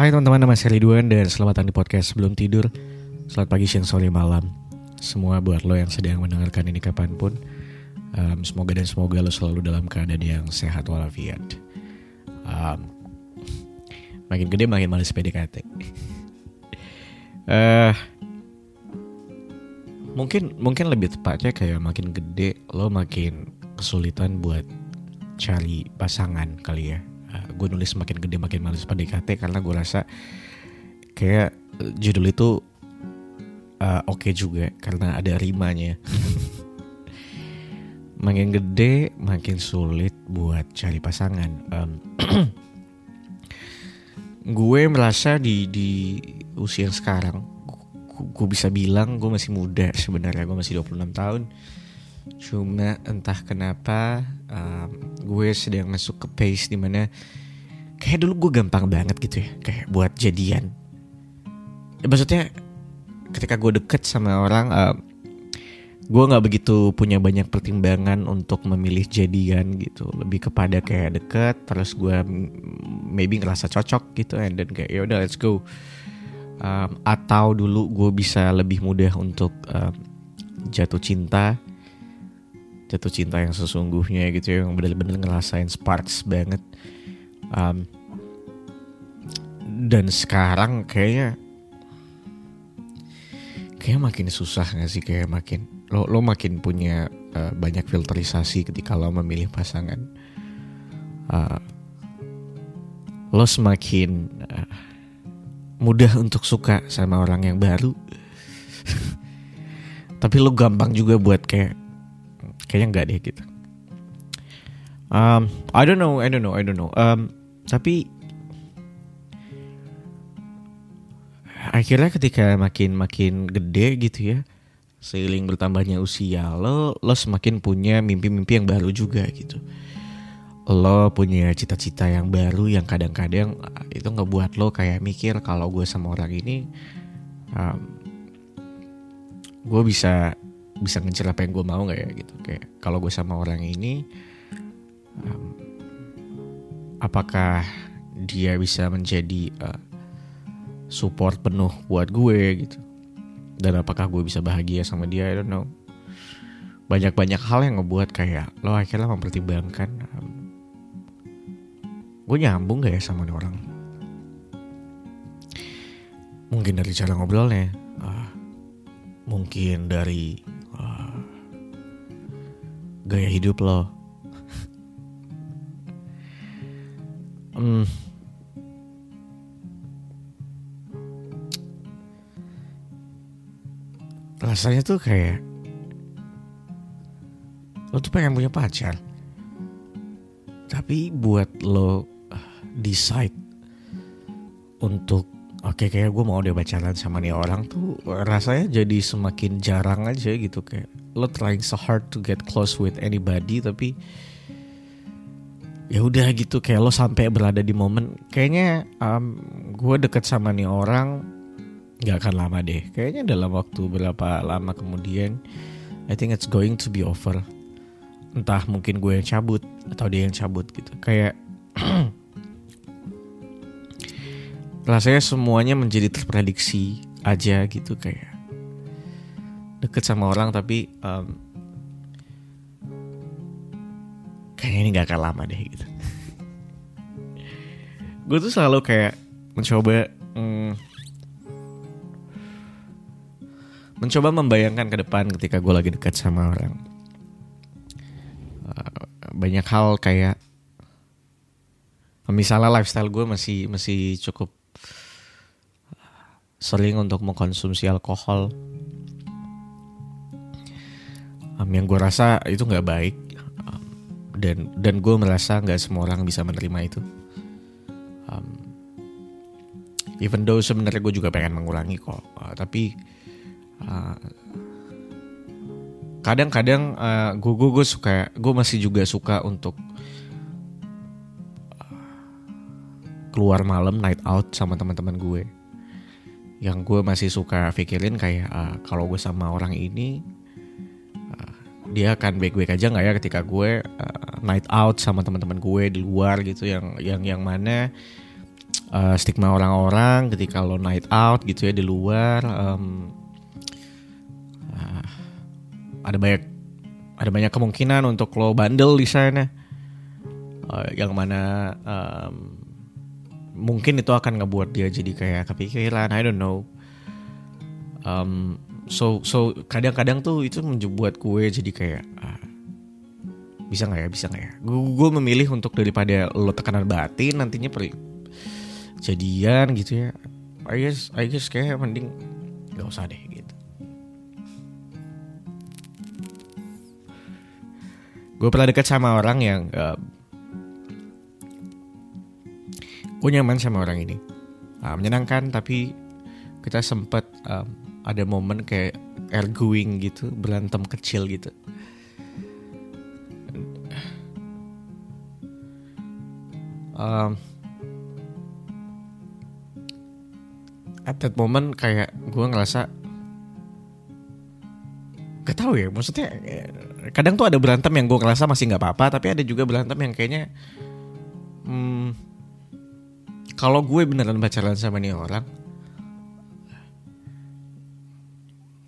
Hai teman-teman, nama saya Ridwan dan selamat datang di podcast sebelum tidur. Selamat pagi, siang, sore, malam. Semua buat lo yang sedang mendengarkan ini kapan pun. Um, Semoga dan semoga lo selalu dalam keadaan yang sehat walafiat. Um, Makin gede makin males PDKT uh, Mungkin mungkin lebih tepatnya kayak makin gede lo makin kesulitan buat cari pasangan kali ya uh, gue nulis makin gede makin males PDKT karena gue rasa kayak judul itu uh, oke okay juga karena ada rimanya. Makin gede makin sulit buat cari pasangan. Um, gue merasa di di usia sekarang gue bisa bilang gue masih muda sebenarnya gue masih 26 tahun cuma entah kenapa um, gue sedang masuk ke pace di mana kayak dulu gue gampang banget gitu ya kayak buat jadian. Ya, maksudnya ketika gue deket sama orang um, gue nggak begitu punya banyak pertimbangan untuk memilih jadian gitu. Lebih kepada kayak deket terus gue maybe ngerasa cocok gitu and then kayak ya udah let's go. Um, atau dulu gue bisa lebih mudah untuk um, jatuh cinta jatuh cinta yang sesungguhnya gitu ya yang benar-benar ngerasain sparks banget. Um, dan sekarang kayaknya kayak makin susah gak sih? Kayak makin lo lo makin punya uh, banyak filterisasi ketika lo memilih pasangan. Uh, lo semakin uh, mudah untuk suka sama orang yang baru. Tapi lo gampang juga buat kayak kayaknya nggak deh gitu. Um, I don't know I don't know I don't know. Um, tapi akhirnya ketika makin makin gede gitu ya seiring bertambahnya usia lo lo semakin punya mimpi-mimpi yang baru juga gitu. Lo punya cita-cita yang baru yang kadang-kadang uh, itu ngebuat lo kayak mikir kalau gue sama orang ini um, gue bisa bisa ngejar apa yang gue mau nggak ya gitu. Kayak kalau gue sama orang ini um, apakah dia bisa menjadi uh, support penuh buat gue gitu? Dan apakah gue bisa bahagia sama dia? I don't know. Banyak-banyak hal yang ngebuat kayak lo akhirnya mempertimbangkan um, gue nyambung gak ya sama orang? Mungkin dari cara ngobrolnya uh, mungkin dari gaya hidup lo. hmm. Rasanya tuh kayak lo tuh pengen punya pacar. Tapi buat lo decide untuk oke kayak gue mau deh pacaran sama nih orang tuh rasanya jadi semakin jarang aja gitu kayak lo trying so hard to get close with anybody tapi ya udah gitu kayak lo sampai berada di momen kayaknya um, gue deket sama nih orang nggak akan lama deh. Kayaknya dalam waktu berapa lama kemudian I think it's going to be over. Entah mungkin gue yang cabut atau dia yang cabut gitu. Kayak rasanya semuanya menjadi terprediksi aja gitu kayak deket sama orang tapi um, kayaknya ini gak akan lama deh gitu. gue tuh selalu kayak mencoba mm, mencoba membayangkan ke depan ketika gue lagi dekat sama orang. Uh, banyak hal kayak misalnya lifestyle gue masih masih cukup sering untuk mengkonsumsi alkohol. Um, yang gue rasa itu nggak baik. Um, dan dan gue merasa nggak semua orang bisa menerima itu. Um, even though sebenarnya gue juga pengen mengurangi kok uh, tapi uh, kadang-kadang uh, gue gue suka gue masih juga suka untuk uh, keluar malam night out sama teman-teman gue yang gue masih suka pikirin kayak uh, kalau gue sama orang ini dia akan baik-baik aja nggak ya ketika gue uh, night out sama teman-teman gue di luar gitu yang yang yang mana uh, stigma orang-orang ketika lo night out gitu ya di luar um, uh, ada banyak ada banyak kemungkinan untuk lo bandel di sana. Uh, yang mana um, mungkin itu akan ngebuat dia jadi kayak kepikiran I don't know. Um, so so kadang-kadang tuh itu membuat gue jadi kayak uh, bisa nggak ya bisa nggak ya? Gue, gue memilih untuk daripada lo tekanan batin nantinya per jadian gitu ya. I guess I guess kayak mending nggak usah deh gitu. Gue pernah deket sama orang yang uh, gue nyaman sama orang ini. Uh, menyenangkan tapi kita sempat um, ada momen kayak arguing gitu berantem kecil gitu. Um, at that moment kayak gue ngerasa gak tau ya maksudnya kadang tuh ada berantem yang gue ngerasa masih nggak apa-apa tapi ada juga berantem yang kayaknya kalau gue beneran pacaran sama nih orang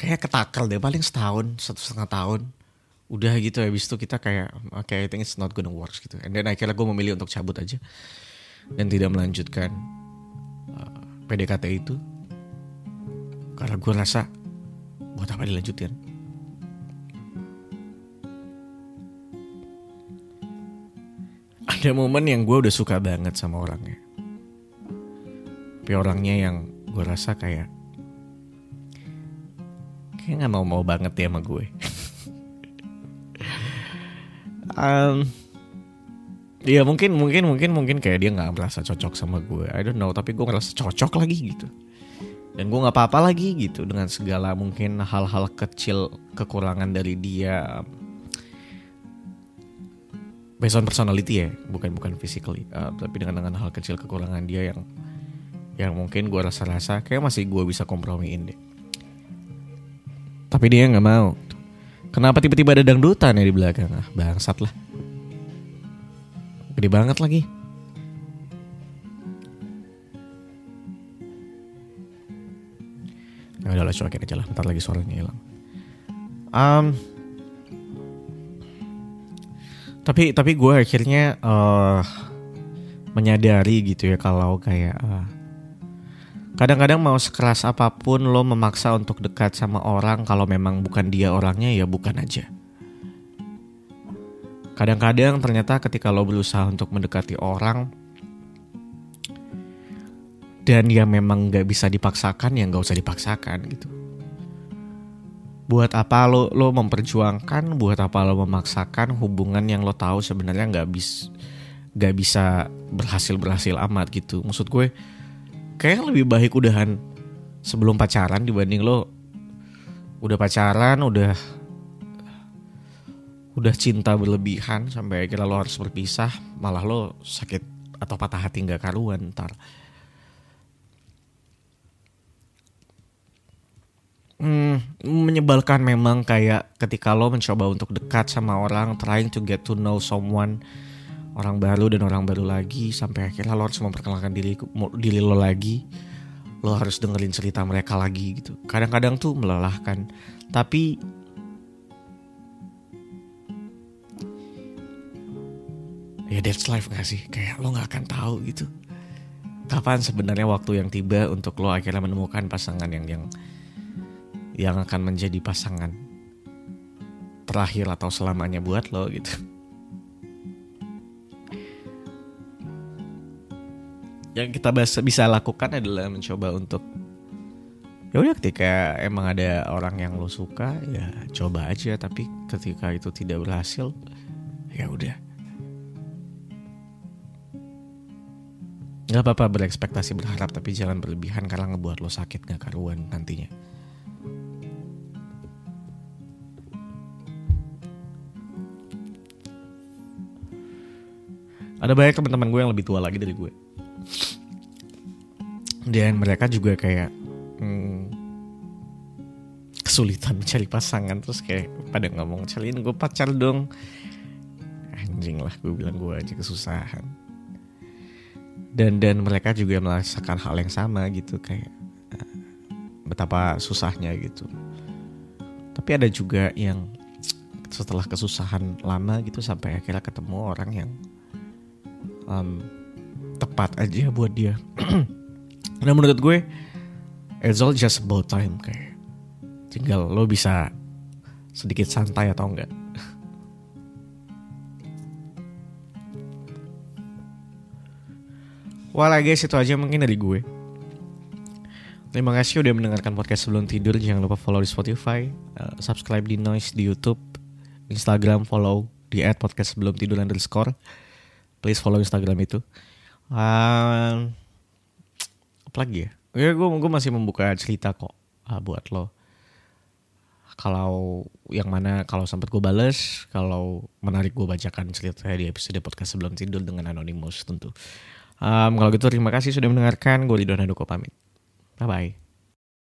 kayak ketakal deh paling setahun satu setengah tahun. Udah gitu habis itu kita kayak oke okay, I think it's not gonna work gitu. And then akhirnya gue memilih untuk cabut aja. Dan tidak melanjutkan PDKT itu. Karena gue rasa buat apa dilanjutin? Ada momen yang gue udah suka banget sama orangnya tapi orangnya yang gue rasa kayak kayak nggak mau mau banget ya sama gue um, Iya mungkin mungkin mungkin mungkin kayak dia nggak merasa cocok sama gue. I don't know. Tapi gue ngerasa cocok lagi gitu. Dan gue nggak apa-apa lagi gitu dengan segala mungkin hal-hal kecil kekurangan dari dia. Based on personality ya, bukan bukan physically. Uh, tapi dengan dengan hal kecil kekurangan dia yang yang mungkin gue rasa-rasa kayak masih gue bisa kompromiin deh. Tapi dia nggak mau. Kenapa tiba-tiba ada dangdutan ya di belakang? Ah, bangsat lah. Gede banget lagi. Ya udah lah cuekin aja lah, ntar lagi suaranya hilang. Um, tapi tapi gue akhirnya uh, menyadari gitu ya kalau kayak uh, kadang-kadang mau sekeras apa pun lo memaksa untuk dekat sama orang kalau memang bukan dia orangnya ya bukan aja. Kadang-kadang ternyata ketika lo berusaha untuk mendekati orang dan ya memang gak bisa dipaksakan ya gak usah dipaksakan gitu. Buat apa lo lo memperjuangkan, buat apa lo memaksakan hubungan yang lo tahu sebenarnya nggak bis gak bisa berhasil berhasil amat gitu. Maksud gue kayak lebih baik udahan sebelum pacaran dibanding lo udah pacaran udah udah cinta berlebihan sampai akhirnya lo harus berpisah malah lo sakit atau patah hati nggak karuan ntar. Hmm, menyebalkan memang kayak ketika lo mencoba untuk dekat sama orang trying to get to know someone orang baru dan orang baru lagi sampai akhirnya lo harus memperkenalkan diri diri lo lagi. Lo harus dengerin cerita mereka lagi gitu. Kadang-kadang tuh melelahkan. Tapi ya that's life gak sih? Kayak lo gak akan tahu gitu. Kapan sebenarnya waktu yang tiba untuk lo akhirnya menemukan pasangan yang yang yang akan menjadi pasangan terakhir atau selamanya buat lo gitu yang kita bisa lakukan adalah mencoba untuk ya udah ketika emang ada orang yang lo suka ya coba aja tapi ketika itu tidak berhasil ya udah Gak apa-apa berekspektasi berharap tapi jangan berlebihan karena ngebuat lo sakit gak karuan nantinya. Ada banyak teman-teman gue yang lebih tua lagi dari gue. Dan mereka juga kayak hmm, kesulitan mencari pasangan. Terus kayak pada ngomong cariin gue pacar dong. Anjing lah gue bilang gue aja kesusahan. Dan dan mereka juga merasakan hal yang sama gitu kayak uh, betapa susahnya gitu. Tapi ada juga yang setelah kesusahan lama gitu sampai akhirnya ketemu orang yang um, tepat aja buat dia nah menurut gue it's all just about time kayak. Tinggal lo bisa sedikit santai atau enggak. Well guys itu aja mungkin dari gue. Terima kasih udah mendengarkan podcast sebelum tidur. Jangan lupa follow di Spotify uh, Subscribe di Noise di Youtube Instagram follow di podcast sebelum tidur underscore. Please follow Instagram itu. Apa lagi ya Ya gue, gue masih membuka cerita kok uh, Buat lo kalau yang mana kalau sempat gue bales kalau menarik gue bacakan cerita di episode podcast sebelum tidur dengan anonimus tentu Um, kalau gitu terima kasih sudah mendengarkan. Gue Ridwan Handoko pamit. Bye-bye.